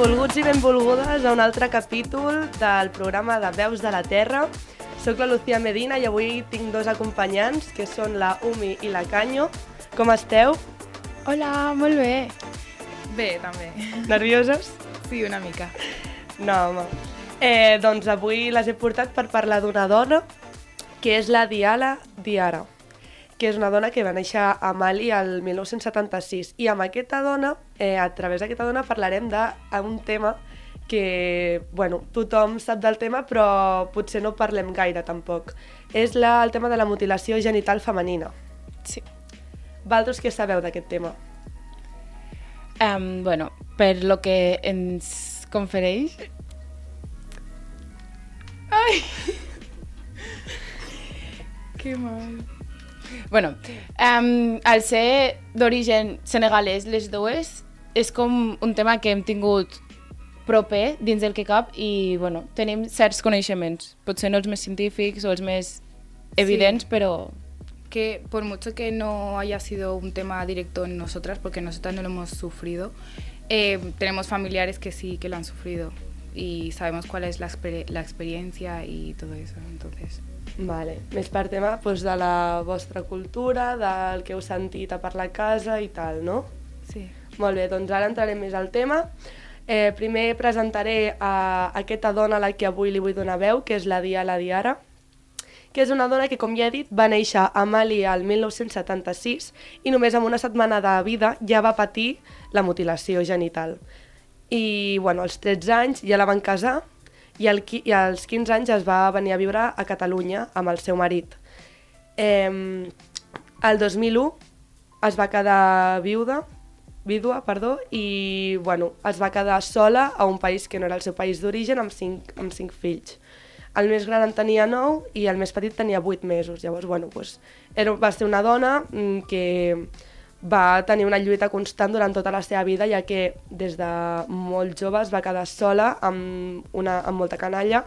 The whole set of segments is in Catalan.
Volguts i benvolgudes a un altre capítol del programa de Veus de la Terra. Soc la Lucía Medina i avui tinc dos acompanyants, que són la Umi i la Canyo. Com esteu? Hola, molt bé. Bé, també. Nervioses? Sí, una mica. No, home. Eh, doncs avui les he portat per parlar d'una dona, que és la Diala Diara, que és una dona que va néixer a Mali el 1976. I amb aquesta dona, eh, a través d'aquesta dona, parlarem d'un tema que, bueno, tothom sap del tema, però potser no parlem gaire, tampoc. És la, el tema de la mutilació genital femenina. Sí. Valtros, què sabeu d'aquest tema? Um, bueno, per lo que ens confereix... Ai! que mal. Bueno, um, al ser d'origen senegalès les dues, és com un tema que hem tingut proper dins del que cap i bueno, tenim certs coneixements, potser no els més científics o els més evidents, sí. però Que por mucho que no haya sido un tema directo en nosotras, porque nosotras no lo hemos sufrido, eh, tenemos familiares que sí que lo han sufrido y sabemos cuál es la, exper la experiencia y todo eso, entonces... Vale. Més per tema doncs, de la vostra cultura, del que heu sentit a parlar a casa i tal, no? Sí. Molt bé, doncs ara entrarem més al tema. Eh, primer presentaré a aquesta dona a la que avui li vull donar veu, que és la Dia la Diara, que és una dona que, com ja he dit, va néixer a Mali el 1976 i només amb una setmana de vida ja va patir la mutilació genital. I, bueno, als 13 anys ja la van casar i, al, i als 15 anys es va venir a viure a Catalunya amb el seu marit. Eh, el 2001 es va quedar viuda, vídua, perdó, i bueno, es va quedar sola a un país que no era el seu país d'origen amb, cinc, amb cinc fills. El més gran en tenia 9 i el més petit tenia 8 mesos. Llavors, bueno, pues, era, va ser una dona mm, que va tenir una lluita constant durant tota la seva vida, ja que des de molt jove es va quedar sola amb, una, amb molta canalla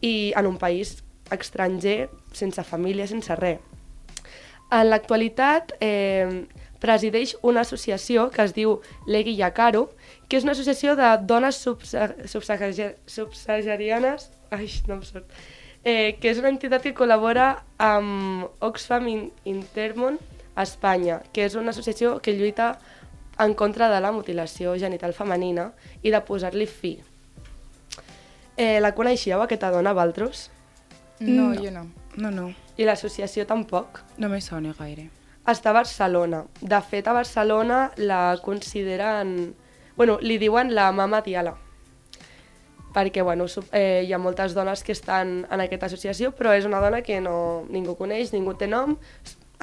i en un país estranger, sense família, sense res. En l'actualitat eh, presideix una associació que es diu Legui Yacaro, que és una associació de dones subsa- subsahari- subsaharianes, ai, no em surt, eh, que és una entitat que col·labora amb Oxfam In- Intermón a Espanya, que és una associació que lluita en contra de la mutilació genital femenina i de posar-li fi. Eh, la coneixíeu, aquesta dona, Valtros? No, No. yo no. no, no, I l'associació tampoc? no me sona gaire. està a Barcelona. De fet, a Barcelona la consideren... Bueno, li diuen la mama Diala. Perquè, bueno, eh, hi ha moltes dones que estan en aquesta associació, però és una dona que no, ningú coneix, ningú té nom.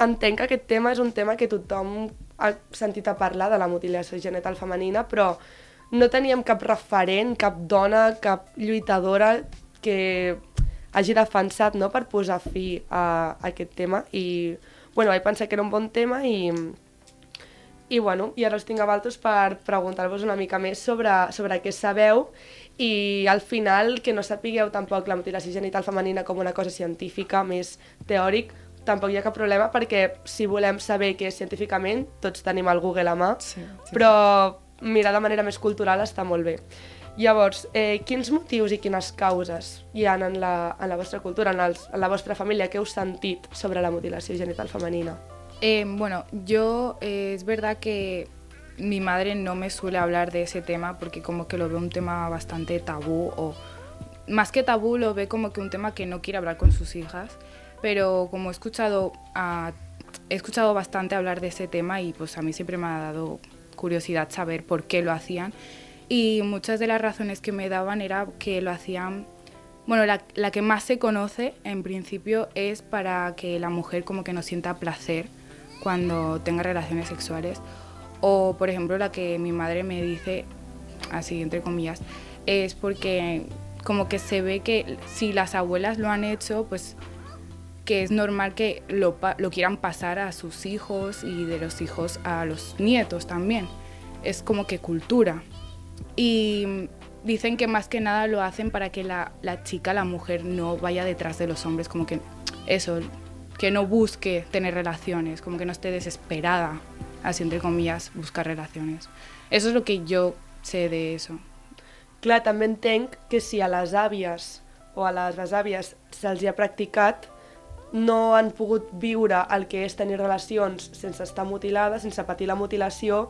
Entenc que aquest tema és un tema que tothom ha sentit a parlar de la mutilació genital femenina, però no teníem cap referent, cap dona, cap lluitadora que hagi defensat no, per posar fi a, a aquest tema. I bueno, vaig pensar que era un bon tema i, i, bueno, i ara els tinc a vosaltres per preguntar-vos una mica més sobre, sobre què sabeu. I al final que no sapigueu tampoc la mutilació genital femenina com una cosa científica més teòric, tampoc hi ha cap problema perquè si volem saber què és científicament tots tenim el Google a mà, Sí, sí. però mirar de manera més cultural està molt bé. Llavors, eh, quins motius i quines causes hi ha en la, en la vostra cultura, en, els, en la vostra família, que heu sentit sobre la mutilació genital femenina? Eh, bueno, yo eh, es verdad que mi madre no me suele hablar de ese tema porque como que lo ve un tema bastante tabú o más que tabú lo ve como que un tema que no quiere hablar con sus hijas, pero como he escuchado a- he escuchado bastante hablar de ese tema y pues a mí siempre me ha dado curiosidad saber por qué lo hacían y muchas de las razones que me daban era que lo hacían bueno, la, la que más se conoce en principio es para que la mujer como que no sienta placer cuando tenga relaciones sexuales. O, por ejemplo, la que mi madre me dice, así entre comillas, es porque como que se ve que si las abuelas lo han hecho, pues que es normal que lo, lo quieran pasar a sus hijos y de los hijos a los nietos también. Es como que cultura. Y dicen que más que nada lo hacen para que la, la chica, la mujer, no vaya detrás de los hombres, como que eso, que no busque tener relaciones, como que no esté desesperada, así entre comillas, buscar relaciones. Eso es lo que yo sé de eso. Clar, també entenc que si a les àvies o a les besàvies se'ls ha practicat, no han pogut viure el que és tenir relacions sense estar mutilades, sense patir la mutilació,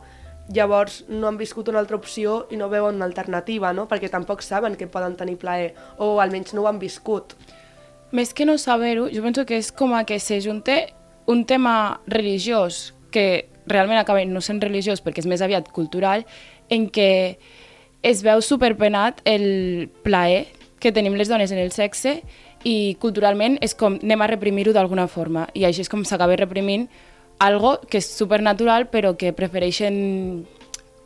llavors no han viscut una altra opció i no veuen una alternativa, no? perquè tampoc saben que poden tenir plaer, o almenys no ho han viscut. Més que no saber-ho, jo penso que és com a que se junte un tema religiós, que realment acaba no sent religiós perquè és més aviat cultural, en què es veu superpenat el plaer que tenim les dones en el sexe i culturalment és com anem a reprimir-ho d'alguna forma i així és com s'acaba reprimint algo que és supernatural però que prefereixen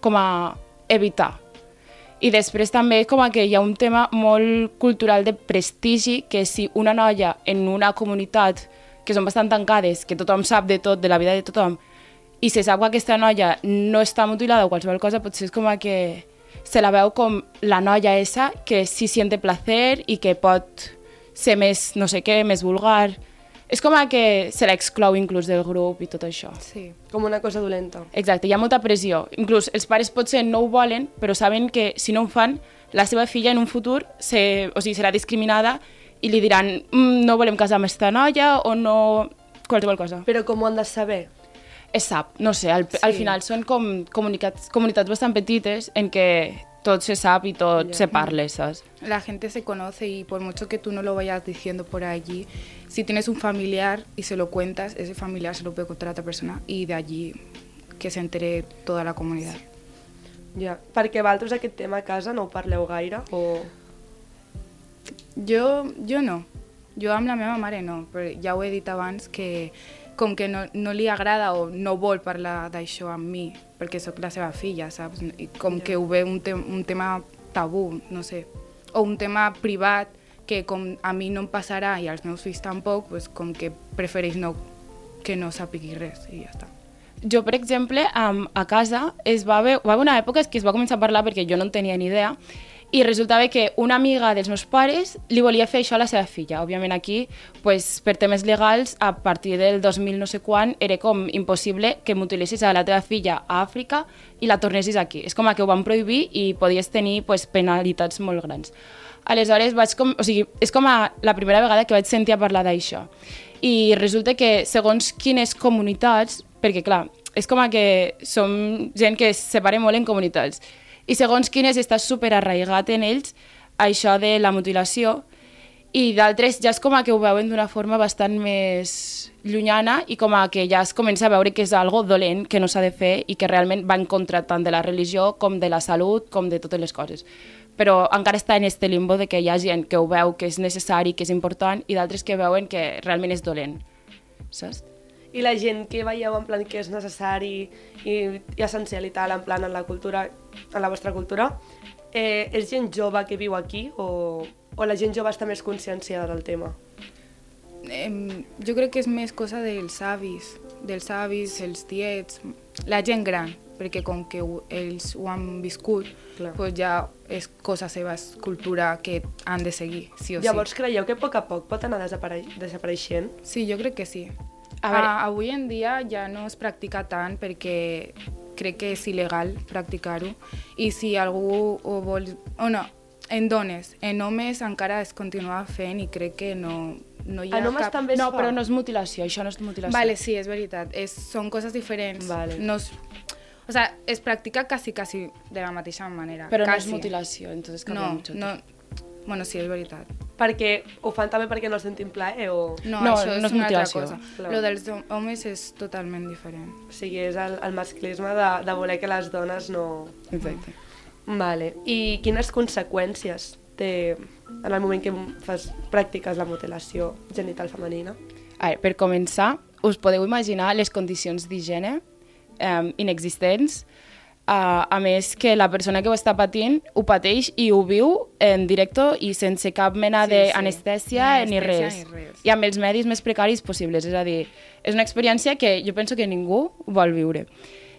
com a evitar. I després també com a que hi ha un tema molt cultural de prestigi, que si una noia en una comunitat que són bastant tancades, que tothom sap de tot, de la vida de tothom, i se sap que aquesta noia no està mutilada o qualsevol cosa, potser és com a que se la veu com la noia esa que sí siente placer i que pot ser més no sé què, més vulgar. És com a que se l'exclou inclús del grup i tot això. Sí. Com una cosa dolenta. Exacte, hi ha molta pressió. Inclús els pares potser no ho volen, però saben que si no ho fan, la seva filla en un futur se, o sigui, serà discriminada i li diran mm, no volem casar amb aquesta noia o no... qualsevol cosa. Però com ho han de saber? Es sap, no sé, al, sí. al final són com comunicats, comunitats bastant petites en què tot se sap i tot Ja. se parla, saps? La gente se conoce y por mucho que tú no lo vayas diciendo por allí, si tienes un familiar y se lo cuentas, ese familiar se lo puede contar a otra persona y de allí que se entere toda la comunidad. Ja. Perquè vosaltres aquest tema a casa no ho parleu gaire? O... Jo, jo no. Jo amb la meva mare no, però ja ho he dit abans que com que no, no li agrada o no vol parlar d'això amb mi, perquè sóc la seva filla, saps? I com que ho ve un, te un tema tabú, no sé, o un tema privat que com a mi no em passarà i als meus fills tampoc, pues com que prefereix no, que no sàpigui res i ja està. Jo, per exemple, a casa es va haver, va haver una època que es va començar a parlar perquè jo no en tenia ni idea i resultava que una amiga dels meus pares li volia fer això a la seva filla. Òbviament aquí, pues, per temes legals, a partir del 2000 no sé quan, era com impossible que mutilessis a la teva filla a Àfrica i la tornessis aquí. És com que ho van prohibir i podies tenir pues, penalitats molt grans. Aleshores, vaig com, o sigui, és com a la primera vegada que vaig sentir a parlar d'això. I resulta que segons quines comunitats, perquè clar, és com que som gent que es separa molt en comunitats, i segons quines està super arraigat en ells això de la mutilació, i d'altres ja és com a que ho veuen d'una forma bastant més llunyana i com a que ja es comença a veure que és algo dolent que no s'ha de fer i que realment va en contra tant de la religió com de la salut, com de totes les coses. Però encara està en este limbo de que hi ha gent que ho veu que és necessari, que és important, i d'altres que veuen que realment és dolent. Saps? I la gent que veieu en plan que és necessari i, i essencial i tal, en plan en la cultura, en la vostra cultura, eh, és gent jove que viu aquí o, o la gent jove està més conscienciada del tema? Em, jo crec que és més cosa dels avis, dels avis, els tiets, la gent gran, perquè com que ho, ells ho han viscut, Clar. pues ja és cosa seva, és cultura que han de seguir, sí o Llavors sí. creieu que a poc a poc pot anar desapare desapareixent? Sí, jo crec que sí. A veure- Ah, avui en dia ja no es practica tant perquè crec que és il·legal practicar-ho i si algú ho vol... O no, en dones, en homes encara es continua fent i crec que no, no hi ha En homes cap... també No, fa? però no és mutilació, això no és mutilació. Vale, sí, és veritat. És, són coses diferents. Vale. No es, o sea, es practica casi, casi de la mateixa manera. Però no és mutilació, entonces cambia No, mucho. no... Bueno, sí, és veritat. Perquè ho fan també perquè no sentim plaer o... No, No, això no és és una altra cosa. Clar. Lo dels hom- homes és totalment diferent. O sigui, és el, el masclisme de, de voler que les dones no... Exacte. Vale. I quines conseqüències té en el moment que fas, practiques la mutilació genital femenina? A veure, per començar, us podeu imaginar les condicions d'higiene eh, inexistents a, a més que la persona que ho està patint ho pateix i ho viu en directe i sense cap mena Sí, sí. d'anestèsia Ni ni, res. ni res. I amb els medis més precaris possibles, és a dir, és una experiència que jo penso que ningú vol viure.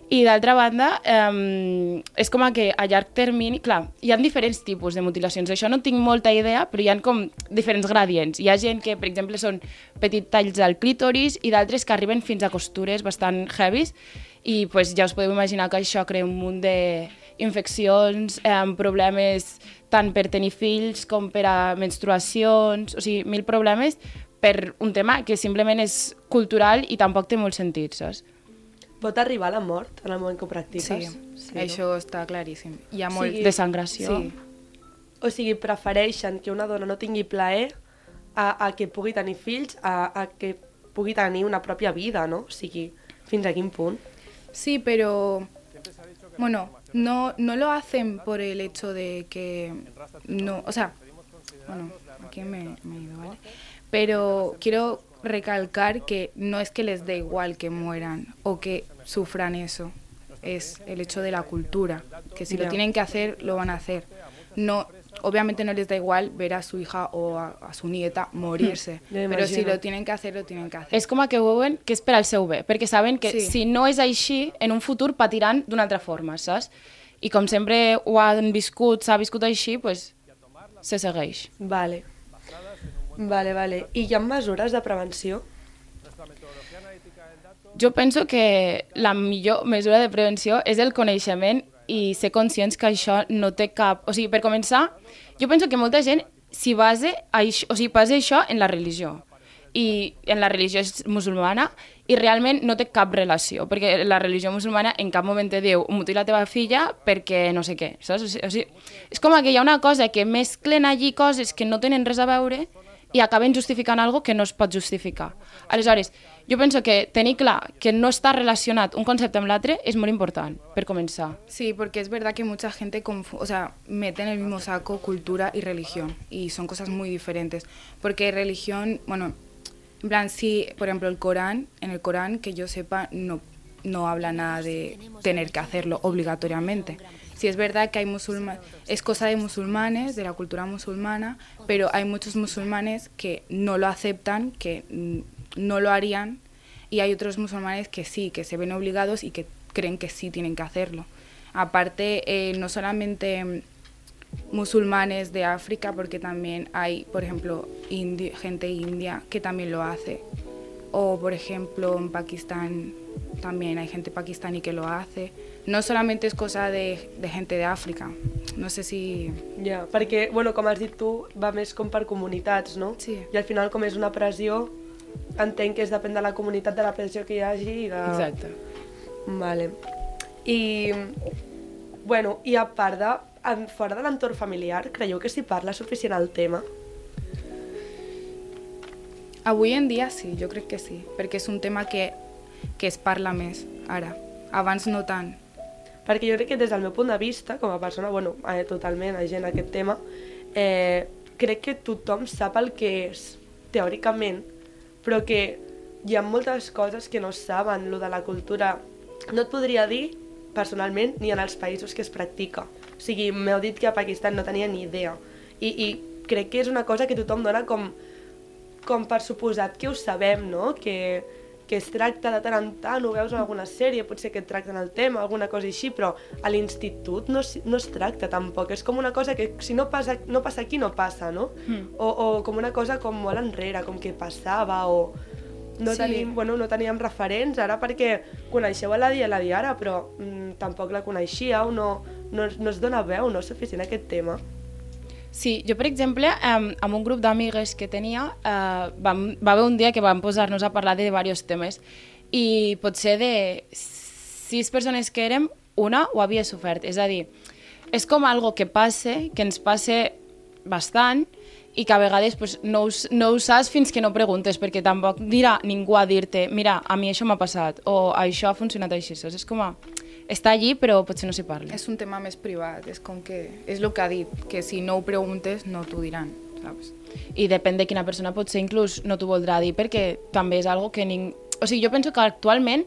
I d'altra banda, eh, és com a que a llarg termini, clar, hi ha diferents tipus de mutilacions, això no tinc molta idea, però hi ha com diferents gradients. Hi ha gent que, per exemple, són petits talls al clítoris i d'altres que arriben fins a costures bastant heavies i pues, ja us podeu imaginar que això crea un munt d'infeccions, eh, problemes tant per tenir fills com per a menstruacions, o sigui, mil problemes per un tema que simplement és cultural i tampoc té molt sentit, saps? Pot arribar a la mort en el moment que ho practiques? Sí, això està claríssim. Hi ha molt... Sí. De sangració. Sí, O sigui, prefereixen que una dona no tingui plaer a, a que pugui tenir fills, a, a que pugui tenir una pròpia vida, no? O sigui, fins a quin punt? Sí, pero bueno, no, no lo hacen por el hecho de que no, o sea, bueno, aquí me, me he ido, ¿vale? Pero quiero recalcar que no es que les dé igual que mueran o que sufran eso, es el hecho de la cultura, que si lo tienen que hacer, lo van a hacer. No, obviamente no les da igual ver a su hija o a, a su nieta morirse, pero si lo tienen que hacer, lo tienen que hacer. És com a que veuen que és per al seu bé, perquè saben que Sí. si no és així, en un futur patiran d'una altra forma, saps? I com sempre ho han viscut, s'ha viscut així, pues, se segueix. Vale. Vale, vale. I hi ha mesures de prevenció? Jo penso que la millor mesura de prevenció és el coneixement i ser conscients que això no té cap... O sigui, per començar, jo penso que molta gent s'hi base, això, o sigui, basa això en la religió. I en la religió musulmana i realment no té cap relació, perquè la religió musulmana en cap moment te diu mutila la teva filla perquè no sé què, saps? O sigui, és com que hi ha una cosa que mesclen allí coses que no tenen res a veure i acaben justificant algo que no es pot justificar. Aleshores, jo penso que tenir clar que no està relacionat un concepte amb l'altre és molt important, per començar. Sí, porque es verdad que mucha gente o sea, mete en el mismo saco cultura y religión y son cosas muy diferentes. Porque religión, bueno, en plan, sí, por ejemplo, el Corán, en el Corán, que yo sepa, no, no habla nada de tener que hacerlo obligatoriamente. Sí, es verdad que hay musulmanes, es cosa de musulmanes, de la cultura musulmana, pero hay muchos musulmanes que no lo aceptan, que mm, no lo harían, y hay otros musulmanes que sí, que se ven obligados y que creen que sí tienen que hacerlo. Aparte, eh, no solamente mm, musulmanes de África, porque también hay, por ejemplo, indi- gente india que también lo hace. O, por ejemplo, en Pakistán también hay gente pakistaní que lo hace. No solamente es cosa de, de gente de África. No sé si... Ja, perquè, bueno, com has dit tu, va més com per comunitats, no? Sí. I al final, com és una pressió, entenc que és depèn de la comunitat, de la pressió que hi hagi i de... Exacte. Vale. I, bueno, i a part de, en, fora de l'entorn familiar, creieu que s'hi parla suficient al tema? Avui en dia sí, jo crec que sí, perquè és un tema que, que es parla més ara. Abans no tant. Perquè jo crec que des del meu punt de vista, com a persona, bueno, eh, totalment agent a aquest tema, eh, crec que tothom sap el que és, teòricament, però que hi ha moltes coses que no saben, lo de la cultura. No et podria dir, personalment, ni en els països que es practica. O sigui, m'heu dit que a Pakistan no tenia ni idea. I, I crec que és una cosa que tothom dona com, com per suposat que ho sabem, no? Que, que es tracta de tant en tant, ho veus en alguna sèrie, potser que et tracten el tema, alguna cosa així, però a l'institut no, no es tracta tampoc. És com una cosa que si no passa, no passa aquí, no passa, no? Mm. O, o com una cosa com molt enrere, com que passava, o... No, Sí. tenim, bueno, no teníem referents ara perquè coneixeu a la Dia la Diara, però mm, tampoc la coneixíeu, no, no, no es dona veu, no és suficient aquest tema. Sí, jo, per exemple, amb, un grup d'amigues que tenia, eh, vam, va haver un dia que vam posar-nos a parlar de diversos temes i potser de sis persones que érem, una ho havia sofert. És a dir, és com algo que passe, que ens passe bastant i que a vegades pues, no, ho, no ho saps fins que no preguntes, perquè tampoc dirà ningú a dir-te mira, a mi això m'ha passat, o això ha funcionat així. Saps? És com a... Està allí, però potser no s'hi parla. És un tema més privat, és com que... És el que ha dit, que si no ho preguntes no t'ho diran, saps? i depèn de quina persona potser inclús no t'ho voldrà dir perquè també és algo que ning... o sigui, jo penso que actualment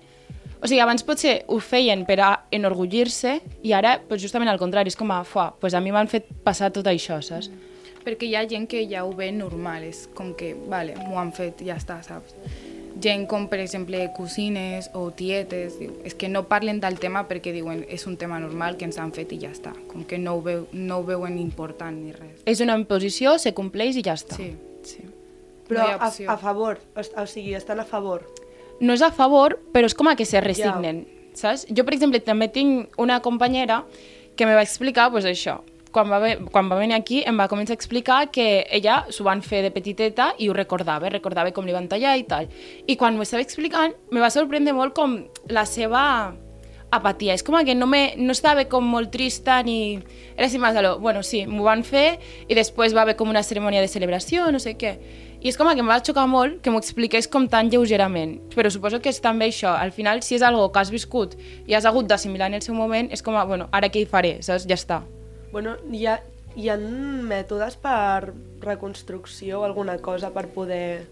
O sigui, abans potser ho feien per a enorgullir-se i ara, pues, justament al contrari, és com a, fuà, pues a mi m'han fet passar tot això, saps? Perquè hi ha gent que ja ho ve normal, és com que, vale, m'ho han fet, ja està, saps? Gent com, per exemple, cosines o tietes, diu, és que no parlen del tema perquè diuen és un tema normal que ens han fet i ja està. Com que no ho, veu, no ho veuen important ni res. És una imposició, se compleix i ja està. Sí, sí. Però no a, a favor, o, o sigui, estan a favor. no és a favor, però és com a que se resignen, saps? Jo, per exemple, també tinc una companyera que me va explicar, pues, això, quan va, ve, quan va venir aquí em va començar a explicar que ella s'ho van fer de petiteta i ho recordava, recordava com li van tallar i tal. I quan m'ho estava explicant, me va sorprendre molt com la seva apatia. És com que no, me, no estava com molt trista ni... Era així més allò, bueno, sí, m'ho van fer i després va haver com una cerimònia de celebració, no sé què. I és com que em va xocar molt que m'ho expliqués com tan lleugerament. Però suposo que és també això. Al final, si és algo que has viscut i has hagut d'assimilar en el seu moment, és com, a, bueno, ara què hi faré, saps? Ja està. Bueno, hi ha, hi ha mètodes per reconstrucció o alguna cosa per poder...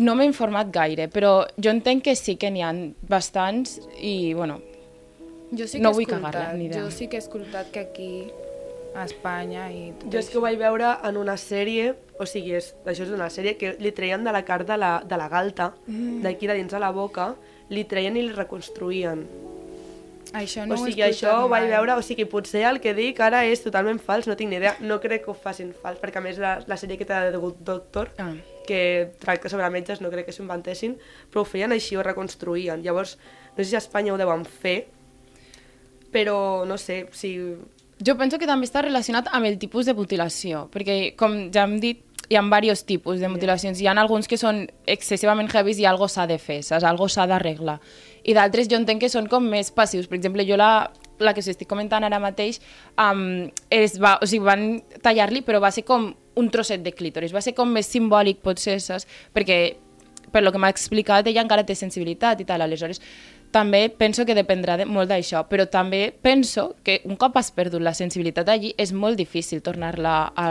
No m'he informat gaire, però jo entenc que sí que n'hi ha bastants i, bueno, Jo sí que No he vull cagar-la, ni idea. Jo sí que he escoltat que aquí, a Espanya i tot Jo és que ho vaig veure en una sèrie, o sigui, és, això és una sèrie que li treien de la carn de la, de la galta, mm. d'aquí de dins de la boca, li treien i li reconstruïen. Això o no ho he sigui, això escoltat ho vaig mai. veure, o sigui, potser el que dic ara és totalment fals, no tinc ni idea, no crec que ho facin fals, perquè a més la, la sèrie que t'ha de Good Doctor, Ah. que tracta sobre metges, no crec que s'ho inventessin, però ho feien així, ho reconstruïen. Llavors, no sé si a Espanya ho deuen fer, però no sé, si... Jo penso que també està relacionat amb el tipus de mutilació, perquè, com ja hem dit, hi ha diversos tipus de mutilacions. Hi ha alguns que són excessivament heavies i algo s'ha de fer, saps? Algo s'ha d'arreglar. I d'altres jo entenc que són com més passius. Per exemple, jo la, la que us estic comentant ara mateix, um, es va, o sigui, van tallar-li, però va ser com un trosset de clítoris. Va ser com més simbòlic, potser, saps? Perquè, per lo que m'ha explicat, ella encara té sensibilitat i tal. Aleshores, també penso que dependrà de, molt d'això, però també penso que un cop has perdut la sensibilitat allí és molt difícil tornar-la a,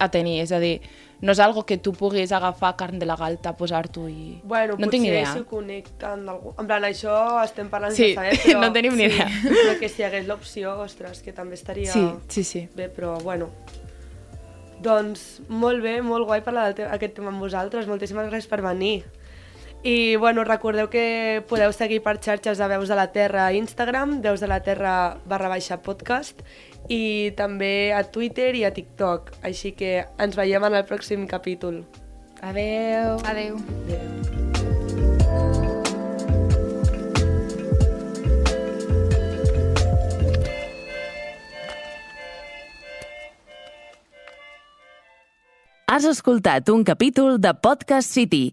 a tenir, és a dir, no és algo que tu puguis agafar carn de la galta, posar-t'ho i... Bueno, no tinc idea. si ho connecten d'algú... En plan, això estem parlant Sí, de saber, però... no tenim ni idea. Però que si hi hagués l'opció, ostres, que també estaria Sí, sí, sí. bé, però bueno. Doncs molt bé, molt guai parlar d'aquest tema amb vosaltres. Moltíssimes gràcies per venir. I bueno, recordeu que podeu seguir per xarxes de Veus de la Terra a Instagram, Veus de la Terra barra baixa podcast, i també a Twitter i a TikTok. Així que ens veiem en el pròxim capítol. Adeu. Adeu. Adéu. Has escoltat un capítol de Podcast City,